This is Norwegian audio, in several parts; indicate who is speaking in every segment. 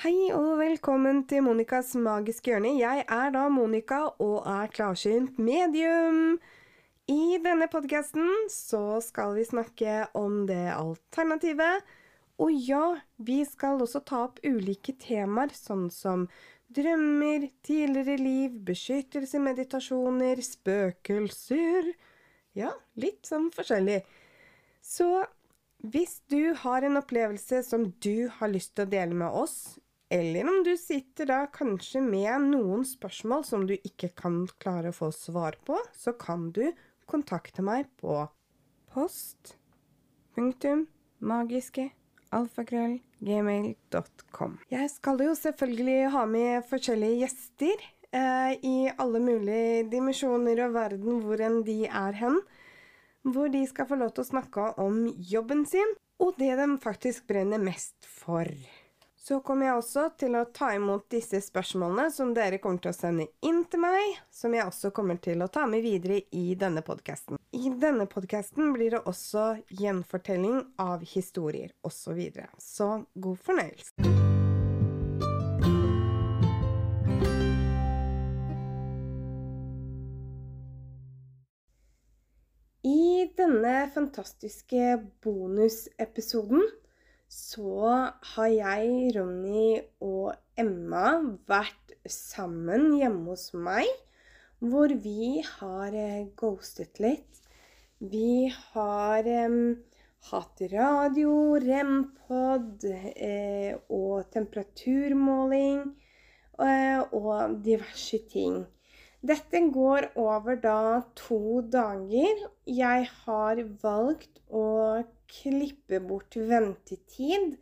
Speaker 1: Hei og velkommen til Monicas magiske hjørne. Jeg er da Monica og er klarsynt medium. I denne podkasten så skal vi snakke om det alternativet. Og ja, vi skal også ta opp ulike temaer, sånn som drømmer, tidligere liv, beskyttelse, meditasjoner, spøkelser Ja, litt sånn forskjellig. Så hvis du har en opplevelse som du har lyst til å dele med oss, eller om du sitter da kanskje med noen spørsmål som du ikke kan klare å få svar på, så kan du kontakte meg på post punktum magiske alfakrøll.gmail.com. Jeg skal jo selvfølgelig ha med forskjellige gjester eh, i alle mulige dimensjoner og verden hvor enn de er hen. Hvor de skal få lov til å snakke om jobben sin, og det de faktisk brenner mest for. Så kommer jeg også til å ta imot disse spørsmålene som dere kommer til å sende inn til meg, som jeg også kommer til å ta med videre i denne podkasten. I denne podkasten blir det også gjenfortelling av historier osv. Så, videre. så god fornøyelse. I denne fantastiske bonusepisoden så har jeg, Ronny og Emma vært sammen hjemme hos meg, hvor vi har eh, ghostet litt. Vi har um, hatt radio, rempod eh, og temperaturmåling eh, og diverse ting. Dette går over da to dager. Jeg har valgt å klippe bort ventetid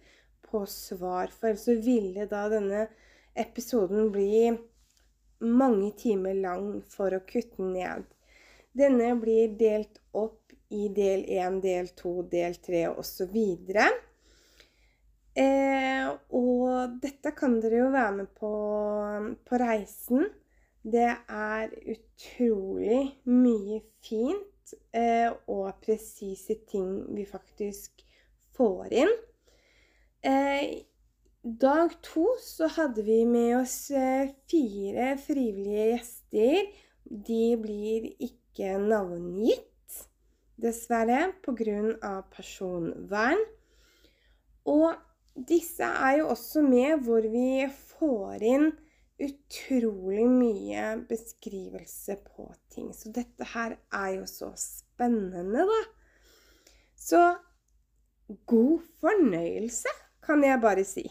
Speaker 1: på svar, for ellers så ville da denne episoden bli mange timer lang for å kutte ned. Denne blir delt opp i del 1, del 2, del 3 osv. Eh, og dette kan dere jo være med på på reisen. Det er utrolig mye fint eh, og presise ting vi faktisk får inn. Eh, dag to så hadde vi med oss eh, fire frivillige gjester. De blir ikke navngitt, dessverre, pga. personvern. Og disse er jo også med hvor vi får inn utrolig mye beskrivelse på ting. Så dette her er jo så spennende, da. Så god fornøyelse, kan jeg bare si.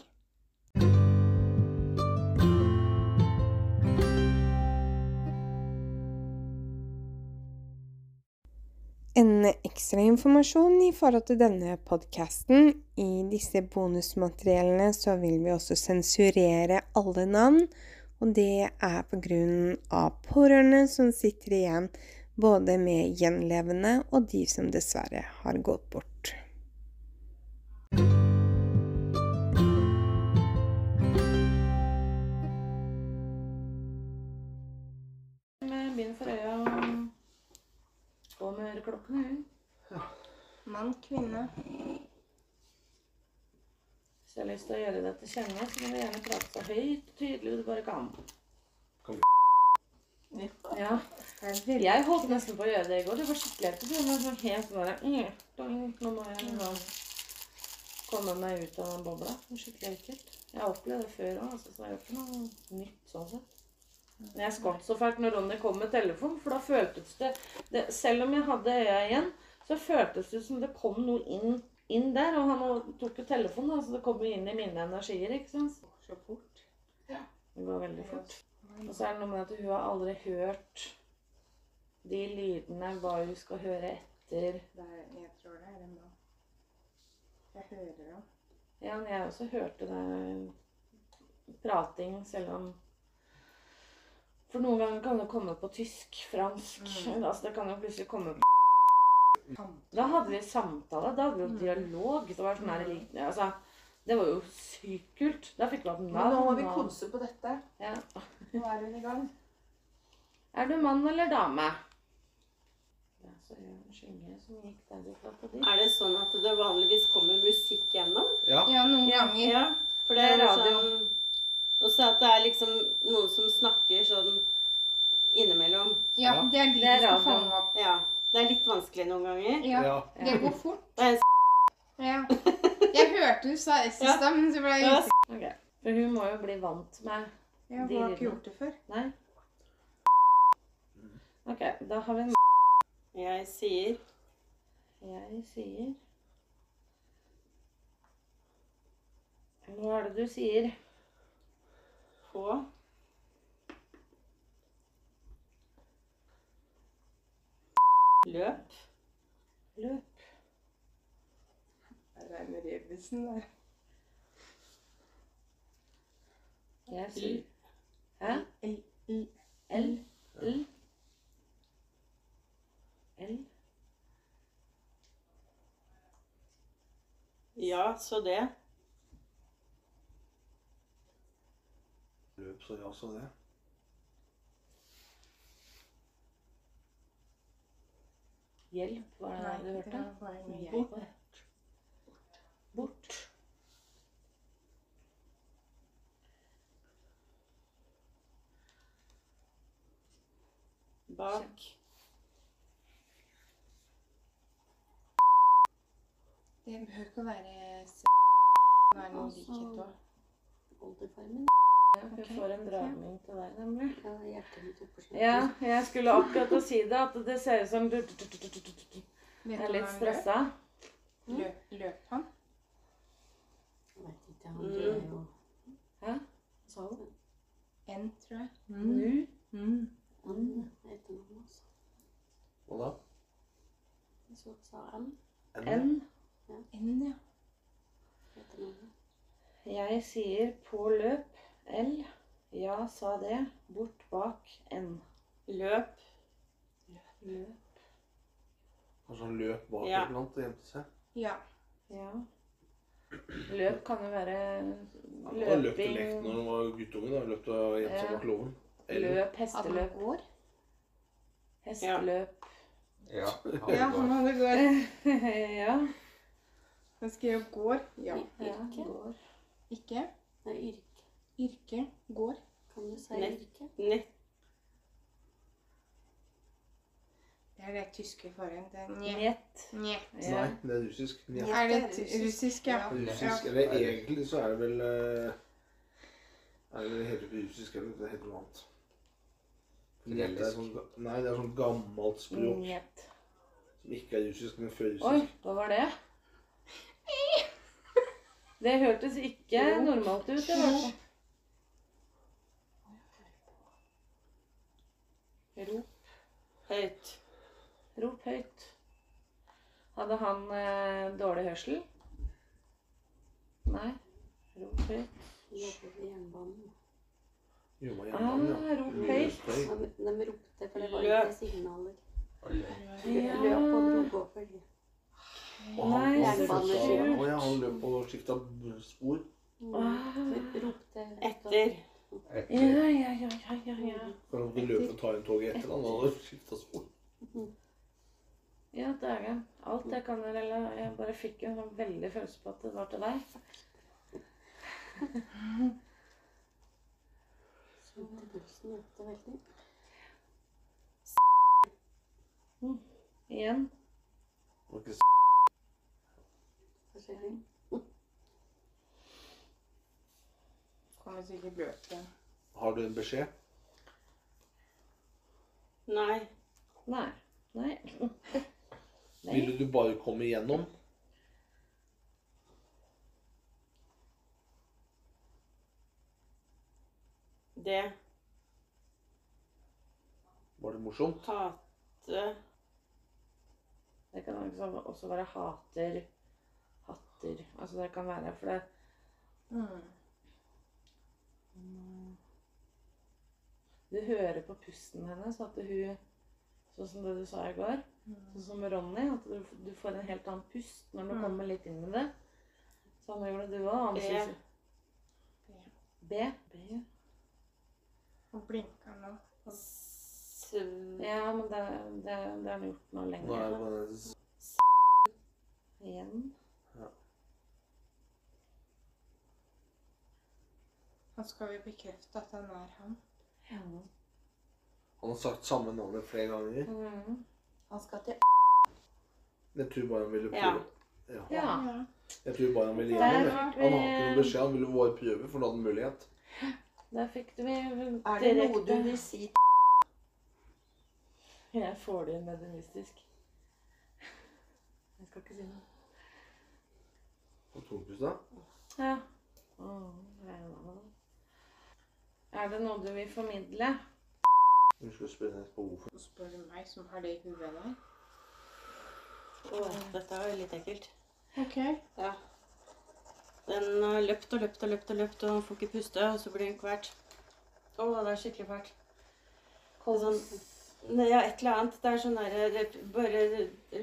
Speaker 1: En ekstra informasjon i forhold til denne podkasten. I disse bonusmateriellene så vil vi også sensurere alle navn og det er på grunn av pårørende som sitter igjen både med gjenlevende og de som dessverre har gått bort.
Speaker 2: Med bind for øya og med øreklokkene.
Speaker 1: Mann, kvinne.
Speaker 2: Hvis jeg har lyst til å gjøre det til kjenne, så kan du gjerne prate så høyt og tydelig du bare kan. Ja. Jeg holdt nesten på å gjøre det i går. Det var skikkelig ekkelt. Det var sånn helt sånn der, Nå må jeg liksom komme meg ut av den bobla. Skikkelig ekkelt. Jeg har opplevd det før òg, altså, så det er jo ikke noe nytt sånn sett. Men jeg skvatt så fælt når Ronny kom med telefon, for da føltes det, det Selv om jeg hadde øya igjen, så føltes det som det kom noe inn inn der. Og han tok jo telefonen, da, så det kom jo inn i mine energier. ikke sant?
Speaker 1: Så fort.
Speaker 2: Ja. Det går veldig fort. Og så er det noe med at hun har aldri hørt de lydene, hva hun skal høre etter.
Speaker 1: Er, jeg tror det er en bra. Jeg hører det.
Speaker 2: Ja, men jeg også hørte det prating, selv om For noen ganger kan det komme på tysk, fransk mm. Altså det kan jo plutselig komme på da hadde vi samtale. Da hadde vi jo mm. dialog. Det var, sånn her, mm. altså, det var jo sykt kult. Da fikk vi hatt navn.
Speaker 1: Nå må vi konse på dette.
Speaker 2: Ja.
Speaker 1: Nå er hun i gang.
Speaker 2: Er du mann eller dame? Ja, er det som
Speaker 3: sånn at det vanligvis kommer musikk gjennom?
Speaker 1: Ja, ja noen ganger.
Speaker 3: Ja, for det er radio. Sånn også at det er liksom noen som snakker sånn innimellom.
Speaker 4: Ja,
Speaker 5: Ja.
Speaker 4: det er de
Speaker 2: Det er
Speaker 4: vi skal fange opp.
Speaker 3: Ja. Det er litt vanskelig noen ganger.
Speaker 4: Ja,
Speaker 5: Ja.
Speaker 4: det går fort.
Speaker 3: Det er en s
Speaker 4: Ja. Jeg hørte du sa S i
Speaker 3: Ja.
Speaker 4: stad, men så ble jeg
Speaker 3: Ja,
Speaker 4: usikker.
Speaker 2: Ok. For hun må jo bli vant med
Speaker 1: ja,
Speaker 2: De
Speaker 1: har ikke gjort det før.
Speaker 2: Nei? OK, da har vi en
Speaker 3: Jeg sier
Speaker 2: Jeg sier Hva er det du sier?
Speaker 3: på løp.
Speaker 2: Løp.
Speaker 1: Det er med rebusen der.
Speaker 2: Jeg sier Hæ?
Speaker 1: L, L,
Speaker 2: L. L. L.
Speaker 3: Ja, så det.
Speaker 5: Løp, så ja, så det.
Speaker 2: Hjelp, hva er det du
Speaker 1: Nei,
Speaker 2: hørte?
Speaker 1: er.
Speaker 2: Bort. Bort.
Speaker 3: Bak.
Speaker 4: Det behøver ikke å være s... være noe likhet òg.
Speaker 3: Oldefarmen.
Speaker 2: Ja, jeg får en dragning til deg, nemlig.
Speaker 3: Ja,
Speaker 2: jeg skulle akkurat å si det, at det ser ut som
Speaker 4: Vet
Speaker 2: er litt stressa.
Speaker 4: løp? han? Jeg han?
Speaker 3: Vet ikke, han tror jeg jo
Speaker 2: Hæ? Sa du?
Speaker 4: N, tror jeg.
Speaker 2: Nu?
Speaker 1: Mm.
Speaker 3: Han heter noe, altså.
Speaker 5: Hva da?
Speaker 3: Jeg så sa han
Speaker 2: N.
Speaker 4: N, ja.
Speaker 2: Jeg sier på løp. L. Ja, sa det. Bort bak N.
Speaker 3: Løp.
Speaker 2: Løp.
Speaker 5: Kanskje han løp bak
Speaker 3: Ja.
Speaker 5: et eller annet og gjemte seg?
Speaker 4: Ja.
Speaker 2: Ja. Løp kan jo være
Speaker 5: Han har løpt og lekt når
Speaker 2: du
Speaker 5: han var guttunge. da. Løp og gjemt seg
Speaker 2: Ja.
Speaker 5: bak låven.
Speaker 2: Løp, hesteløp.
Speaker 4: går?
Speaker 2: Hesteløp.
Speaker 5: Ja.
Speaker 1: Ja, han hadde gård.
Speaker 2: ja.
Speaker 1: Han skrev 'går'. Ja.
Speaker 2: ja. Går.
Speaker 4: Ikke?
Speaker 3: Nei, yrke.
Speaker 4: Yrke? Går?
Speaker 3: Kan du si
Speaker 2: Nett.
Speaker 3: yrke?
Speaker 2: Nett.
Speaker 1: Det er det tyske forhånd. Det er
Speaker 2: njet.
Speaker 1: Njet.
Speaker 2: Ja.
Speaker 5: Nei, det er russisk. Njet.
Speaker 1: Er det russisk, ja?
Speaker 5: Russisk, eller egentlig så er det vel eh, Er det heter russisk eller det heter noe annet? Njet er sånn, nei, det er sånn gammelt språk
Speaker 2: Njet.
Speaker 5: som ikke er russisk, men før
Speaker 2: Oi, hva var det? Det hørtes ikke normalt ut. i hvert fall. Rop.
Speaker 3: Høyt.
Speaker 2: Rop høyt. Hadde han eh, dårlig hørsel? Nei. Rop høyt.
Speaker 3: Jobber ved jernbanen.
Speaker 5: Jo, man
Speaker 2: Ah,
Speaker 5: jernbanen, ja.
Speaker 2: rop høyt.
Speaker 3: De, de ropte, for det var
Speaker 2: Løp.
Speaker 3: ikke signaler.
Speaker 2: Ja.
Speaker 3: Løp og dro.
Speaker 5: Og han,
Speaker 2: Nei,
Speaker 5: han,
Speaker 3: så
Speaker 5: ja, han løp og skifta spor.
Speaker 2: Ah.
Speaker 3: Ropte
Speaker 2: Etter. Ja, ja, ja, ja, ja, ja.
Speaker 5: For han ville løpe og ta inn toget etter han hadde skifta spor.
Speaker 2: Ja, det er det Alt jeg rela. Jeg bare fikk en sånn veldig følelse på at det var til deg.
Speaker 3: Kjente pulsen økte veldig.
Speaker 2: Igjen.
Speaker 5: Hva var ikke
Speaker 3: Forskjellig.
Speaker 1: Kommer sikkert igjen.
Speaker 5: Har du en beskjed?
Speaker 3: Nei.
Speaker 2: Nei. Nei. Nei.
Speaker 5: Ville du bare komme igjennom?
Speaker 3: Det.
Speaker 5: Var det morsomt?
Speaker 3: Hate.
Speaker 2: Det kan også- også være hater, hatter Altså det kan være for det
Speaker 1: Mm.
Speaker 2: Du hører på pusten hennes at hun Sånn som det du sa i går. Sånn som Ronny. At du, du får en helt annen pust når du
Speaker 1: Mm.
Speaker 2: kommer litt inn i det. Sånn gjorde du òg.
Speaker 3: B.
Speaker 2: B. B.
Speaker 1: Og blinker nå.
Speaker 2: Ja, men det, det, det har han gjort nå lenge.
Speaker 5: Nå er
Speaker 4: Og skal vi bekrefte at han er han?
Speaker 2: Ja.
Speaker 5: Han har sagt samme navnet flere ganger.
Speaker 2: Mm.
Speaker 4: Han skal til
Speaker 5: Jeg tror bare han ville prøve. Ja.
Speaker 2: ja.
Speaker 5: Jeg tror bare han ville gjøre det. Han har ikke noen beskjed. Han ville bare prøve, for han hadde mulighet.
Speaker 2: Der fikk du
Speaker 6: Er det noe du vil si
Speaker 2: Jeg får det medinistisk. Jeg skal ikke si noe.
Speaker 5: Og Topus, da?
Speaker 2: Ja. Oh, ja. Er det noe du vil formidle?
Speaker 5: Hun skulle spørre deg på hvorfor.
Speaker 4: Spør du meg som har det i huet nå.
Speaker 3: Åh, dette er jo litt ekkelt.
Speaker 4: Ok.
Speaker 3: Ja. Den har løpt og løpt og løpt og løpt og får ikke puste, og så blir den kvert. Å, det er skikkelig fælt. Er sånn, ja, et eller annet. Det er sånn derre bare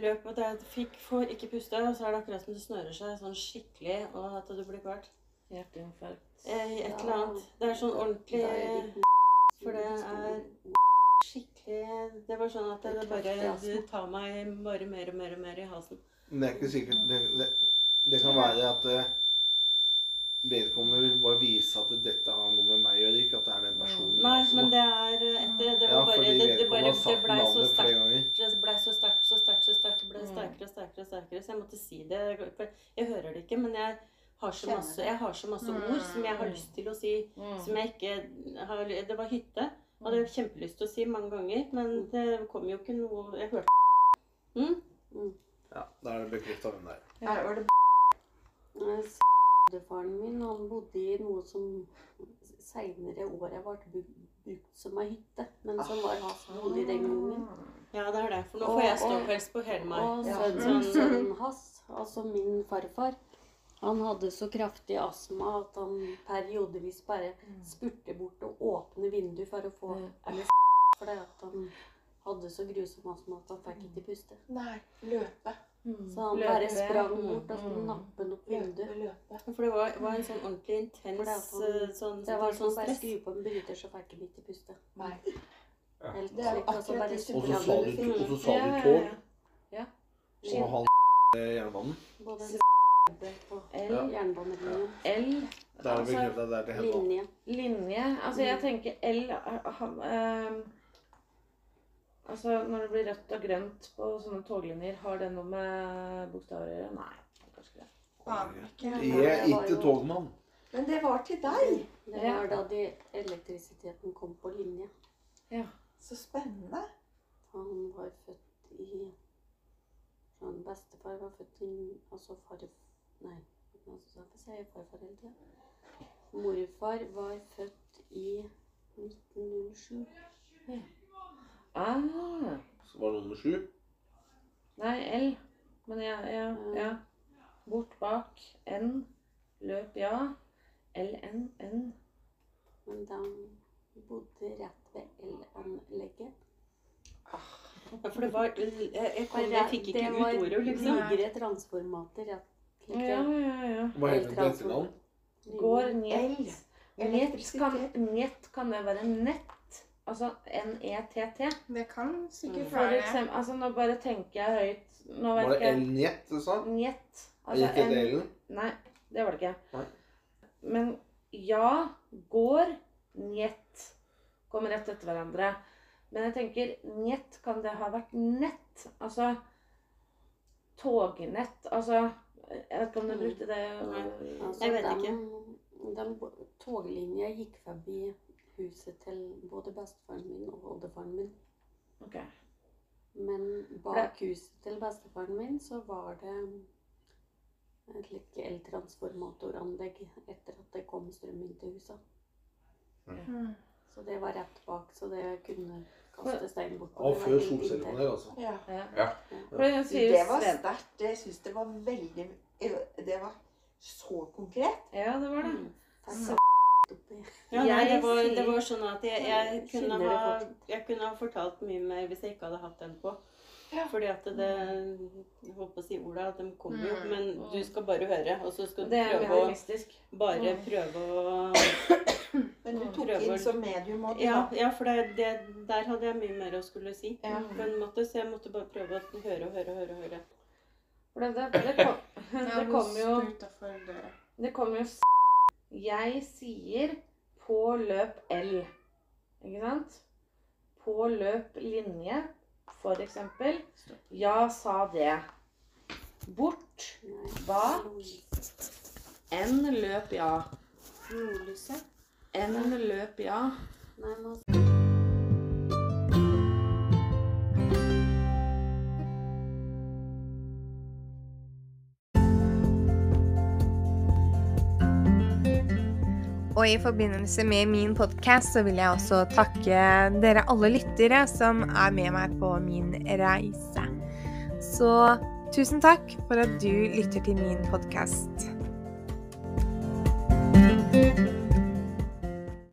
Speaker 3: løp og det fikk, får ikke puste, og så er det akkurat som det snører seg sånn skikkelig, og at du blir kvert.
Speaker 2: Hjerteinfarkt.
Speaker 3: Eh, Et eller annet. Det er sånn ordentlig
Speaker 6: er
Speaker 3: For det er skikkelig Det var sånn at det bare Du tar meg bare mer og mer og mer i halsen.
Speaker 5: Men det er ikke sikkert Det, det, det kan være at eh, vedkommende vil bare vise at dette har noe med meg å gjøre, ikke at det er den personen.
Speaker 3: Nei,
Speaker 5: altså.
Speaker 3: men det er etter Det
Speaker 5: Ja,
Speaker 3: bare Det, det, bare, det blei så sterkt. Det blei så sterkt, så sterkt, så sterkt. Det ble
Speaker 2: Mm.
Speaker 3: sterkere og sterkere og sterkere. Så jeg måtte si det. Jeg hører det ikke, men jeg har så masse, jeg har så masse
Speaker 4: Mm.
Speaker 3: ord som jeg har lyst til å si,
Speaker 2: Mm.
Speaker 3: som jeg ikke har Det var hytte. Hadde jeg kjempelyst til å si mange ganger, men det kom jo ikke noe Jeg hørte mm?
Speaker 5: Ja, Da er det bekrefta hvem det er.
Speaker 6: Er, var det
Speaker 7: Bestefaren min han bodde i noe som seinere år ble brukt som ei hytte, men som var hans bolig den gangen.
Speaker 3: Ja, det er det. For nå får jeg ståpels på hele meg.
Speaker 7: Og sønnen sønnen hans, altså min farfar, han hadde så kraftig astma at han periodevis bare spurte bort og åpne vinduet for å få
Speaker 2: Eller
Speaker 7: for Fordi at han hadde så grusom astma at han fikk ikke puste.
Speaker 6: Nei, løpe.
Speaker 2: Mm.
Speaker 7: Så han
Speaker 2: Løpe.
Speaker 7: bare sprang bort og
Speaker 2: skulle
Speaker 7: nappet opp vinduet.
Speaker 6: løpe.
Speaker 3: For det var, var en sånn ordentlig
Speaker 7: det
Speaker 3: intens
Speaker 7: han-
Speaker 3: eh, sånn,
Speaker 7: Det var
Speaker 3: sånn
Speaker 7: sånn bare skru på en bryter, så fikk han ikke puste.
Speaker 6: Nei.
Speaker 7: Helt
Speaker 6: Det er akkurat
Speaker 7: bare
Speaker 6: de
Speaker 5: Og så sa du,
Speaker 6: fint.
Speaker 5: og så sa
Speaker 2: Ja,
Speaker 5: du
Speaker 2: ja,
Speaker 5: tog,
Speaker 2: ja.
Speaker 5: og han jernbanen.
Speaker 7: både
Speaker 2: L.
Speaker 7: jernbanelinjen,
Speaker 2: L.
Speaker 5: Der er
Speaker 2: Altså,
Speaker 5: det er til henne.
Speaker 7: linje.
Speaker 2: linje. Altså, jeg tenker L eh, han, eh, Altså, når det blir rødt og grønt på sånne toglinjer, har det noe med bokstaver å gjøre? Nei. kanskje det.
Speaker 5: Jeg er ikke togmann.
Speaker 6: Men det var til deg.
Speaker 7: Det var da de elektrisiteten kom på linje.
Speaker 6: Så spennende.
Speaker 7: Han var født i Sånn bestefar var født i Altså far... Nei, hvorfor sier jeg farfar hele tida? Morfar var født i 1907.
Speaker 2: Ah,
Speaker 5: Så var det nummer sju.
Speaker 2: nei, L. Men ja, ja, ja. Bort bak. N. Løp, ja. LNN. N.
Speaker 7: Men de bodde rett ved elanlegget.
Speaker 3: Ja, for det var Jeg, jeg, kom, jeg fikk ikke ut ordet, liksom.
Speaker 7: Det Ligger et transformater rett
Speaker 2: Ja, ja, ja.
Speaker 5: Hva heter det til navn?
Speaker 2: Går njet. Njet kan, kan det være nett? Altså N-E-T-T.
Speaker 4: Det kan sikkert være det.
Speaker 2: altså nå bare tenker jeg høyt. Nå
Speaker 5: Var det
Speaker 2: jeg
Speaker 5: L-njet du sa?
Speaker 2: Njet.
Speaker 5: Altså,
Speaker 2: Altså
Speaker 5: gikk det
Speaker 2: en,
Speaker 5: L-en?
Speaker 2: nei, det var det ikke.
Speaker 5: Nei.
Speaker 2: Men ja, går, njet kommer rett etter hverandre. Men jeg tenker njet, kan det ha vært nett? Altså tognett? Altså Jeg vet ikke om du brukte det
Speaker 7: Altså,
Speaker 3: Jeg vet
Speaker 7: dem-
Speaker 3: ikke.
Speaker 7: Den toglinja gikk forbi huset til både bestefaren min og oldefaren min.
Speaker 2: Okay.
Speaker 7: Men bak huset til bestefaren min så var det et slikt eltransformatoranlegg etter at det kom strøm inn til huset.
Speaker 4: Mm.
Speaker 7: Så det var rett bak, så det kunne kaste stein bort.
Speaker 5: Og før solcellepanel, altså.
Speaker 6: Ja.
Speaker 2: Ja. ja. det sier
Speaker 6: det var sterkt. Jeg syns det var veldig Det var så konkret.
Speaker 2: Ja, det var det.
Speaker 7: Mm.
Speaker 6: Så-
Speaker 3: Ja, nei, det, var, det var sånn at jeg, jeg, kunne ha, jeg kunne ha fortalt mye mer hvis jeg ikke hadde hatt den på.
Speaker 6: Ja.
Speaker 3: Fordi at det Jeg holdt på å si orda, at de kommer jo.
Speaker 4: Mm.
Speaker 3: Men du skal bare høre. Og så skal du prøve å. Bare
Speaker 2: Mm.
Speaker 3: prøve å
Speaker 6: Men du tok inn som medium òg,
Speaker 3: Ja, ja for det, det, der hadde jeg mye mer å skulle si.
Speaker 6: Ja.
Speaker 3: På en måte, Så jeg måtte bare prøve å høre og høre og høre. høre.
Speaker 2: For det, det, det, kom, det kom jo. Det kommer jo s- Jeg sier på løp L. Ikke sant? På løp linje, for eksempel. Ja, sa det. Bort.
Speaker 7: bak.
Speaker 2: En løp ja. En løp ja.
Speaker 1: Og i forbindelse med min podkast så vil jeg også takke dere alle lyttere som er med meg på min reise. Så tusen takk for at du lytter til min podkast.